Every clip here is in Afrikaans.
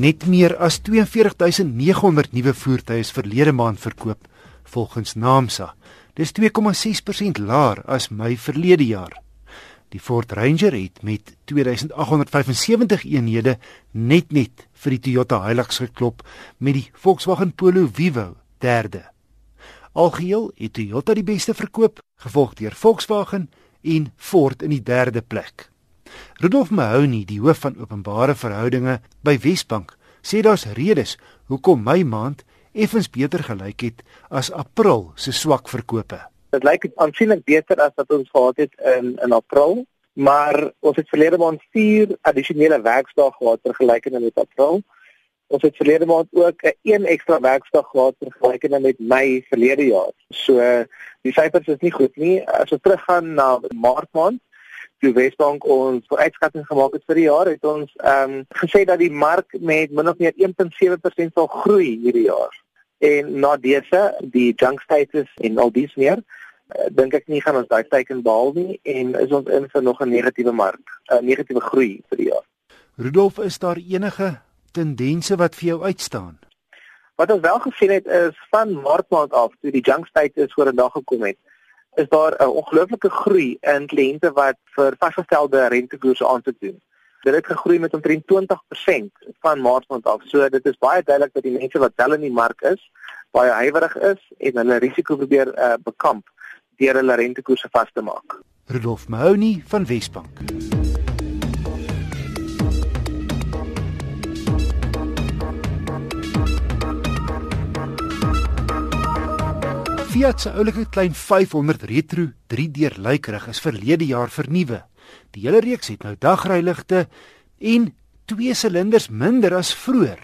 Net meer as 42900 nuwe voertuie is verlede maand verkoop volgens Naamsa. Dis 2,6% laer as Mei verlede jaar. Die Ford Ranger het met 2875 eenhede net net vir die Toyota Hilux geklop met die Volkswagen Polo Vivo derde. Algeheel het Toyota die beste verkoop, gevolg deur Volkswagen en Ford in die derde plek. Rudolf Mahoney, die hoof van openbare verhoudinge by Wesbank, sê daar's redes hoekom my maand effens beter gelyk het as April se swak verkope. Dit lyk aansienlik beter as wat ons gehad het in in April, maar ons het verlede maand 4 addisionele werksdae gehad vergelykende met April. Ons het verlede maand ook 'n een ekstra werksdag gehad vergelykende met Mei verlede jaar. So die syfers is nie goed nie. As ons teruggaan na Maart maand, toe Wesbank ons vooruitskatting gemaak het vir die jaar, het ons ehm um, gesê dat die mark met min of meer 1.7% sal groei hierdie jaar. En na dese, die junk status en al dies meer, uh, dink ek nie gaan ons daai teiken behaal nie en is ons in vir nog 'n negatiewe mark, 'n negatiewe groei vir die jaar. Rudolf, is daar enige tendense wat vir jou uitstaan? Wat ons wel gesien het is van Maart maand af toe die junk status voor 'n dag gekom het, is daar 'n ongelooflike groei in kliënte wat vir vasgestelde rentekoerse aan te doen. Dit het gegroei met omtrent 20% van Maart maand af. So dit is baie duidelik dat die mense wat wel in die mark is, baie huiwerig is en hulle risiko probeer uh, bekamp deur hulle rentekoerse vas te maak. Rudolf Mahoney van Wesbank. Fiat se oulike klein 500 Retro 3-deur lykrig is verlede jaar vernuwe. Die hele reeks het nou dagryligte en twee silinders minder as vroeër.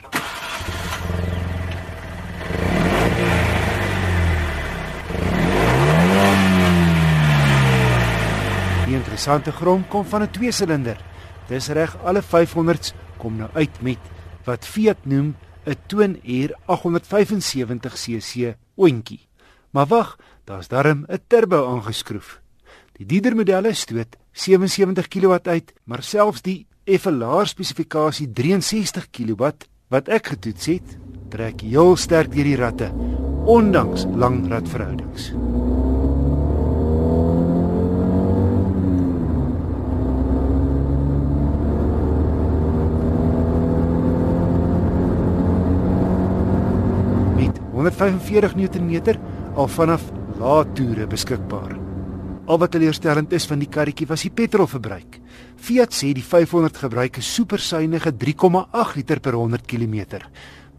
Die interessante grom kom van 'n twee-silinder. Dis reg alle 500s kom nou uit met wat Fiat noem 'n Twin Air 875 cc oontjie. Maar wag, daar's darm 'n turbo aangeskroef. Die dieder modelle stoot 77 kW uit, maar selfs die effe laer spesifikasie 63 kW wat ek getoets het, trek heel sterk deur die ratte ondanks lang radverhoudings. Met 145 Nm al vanaf lae toere beskikbaar. Al wat teleurstellend is van die karretjie was die petrolverbruik. Fiat sê die 500 gebruik 'n supersuiwige 3,8 liter per 100 km.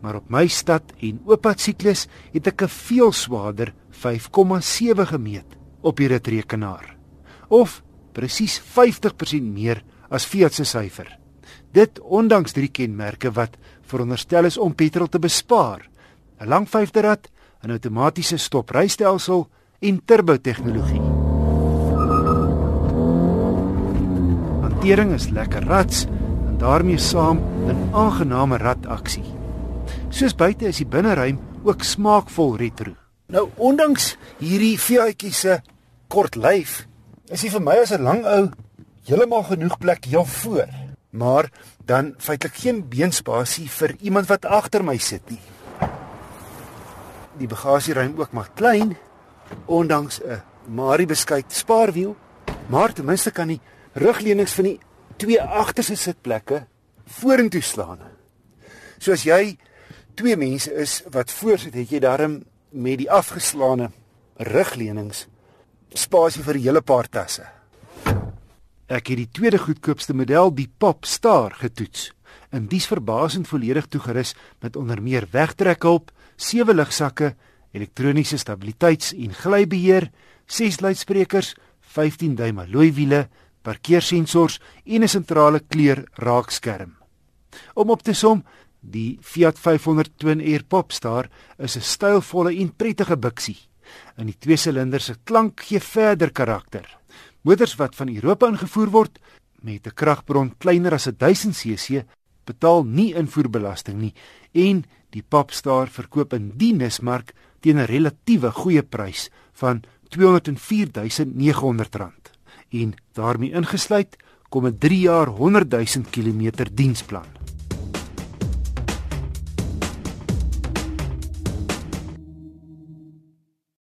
Maar op my stad en ooppad siklus het ek 'n veel swaarder 5,7 gemeet op die ritrekenaar. Of presies 50% meer as Fiat se syfer. Dit ondanks drie kenmerke wat veronderstel is om petrol te bespaar. 'n Lang vyfde rad, 'n outomatiese stoprystelsel en turbo tegnologie. Hantering is lekker rats en daarmee saam 'n aangename rataksie. Soos buite is die binneruim ook smaakvol retro. Nou ondanks hierdie Fiatjie se kort lyf, is hy vir my as 'n lang ou heeltemal genoeg plek hier voor. Maar dan feitelik geen beenspasie vir iemand wat agter my sit nie die bagasieruim ook maar klein ondanks 'n Marie beskuit spaarwiel, maar ten minste kan die rugleunings van die twee agterste sitplekke vorentoe slaan. So as jy twee mense is wat voorsit, het jy daarom met die afgeslaane rugleunings spasie vir 'n hele paar tasse. Ek het die tweede goedkoopste model, die Pop Star, getoets. En dis verbasend volledig toegerus met onder meer wegtrekhulp, sewe lugsakke, elektroniese stabiliteits- en glybeheer, ses luidsprekers, 15 duim alloy wiele, parkeersensors en 'n sentrale kleur raakskerm. Om op te som, die Fiat 500 Twin Air Popstar is 'n stylvolle en prettige biksie. In die twee silinders se klank gee verder karakter. Motors wat van Europa ingevoer word met 'n kragbron kleiner as 1000 cc betaal nie invoerbelasting nie en die Popstar verkoop in die nismark teen 'n relatiewe goeie prys van R204900 en daarmee ingesluit kom 'n 3 jaar 100 000 km diensplan.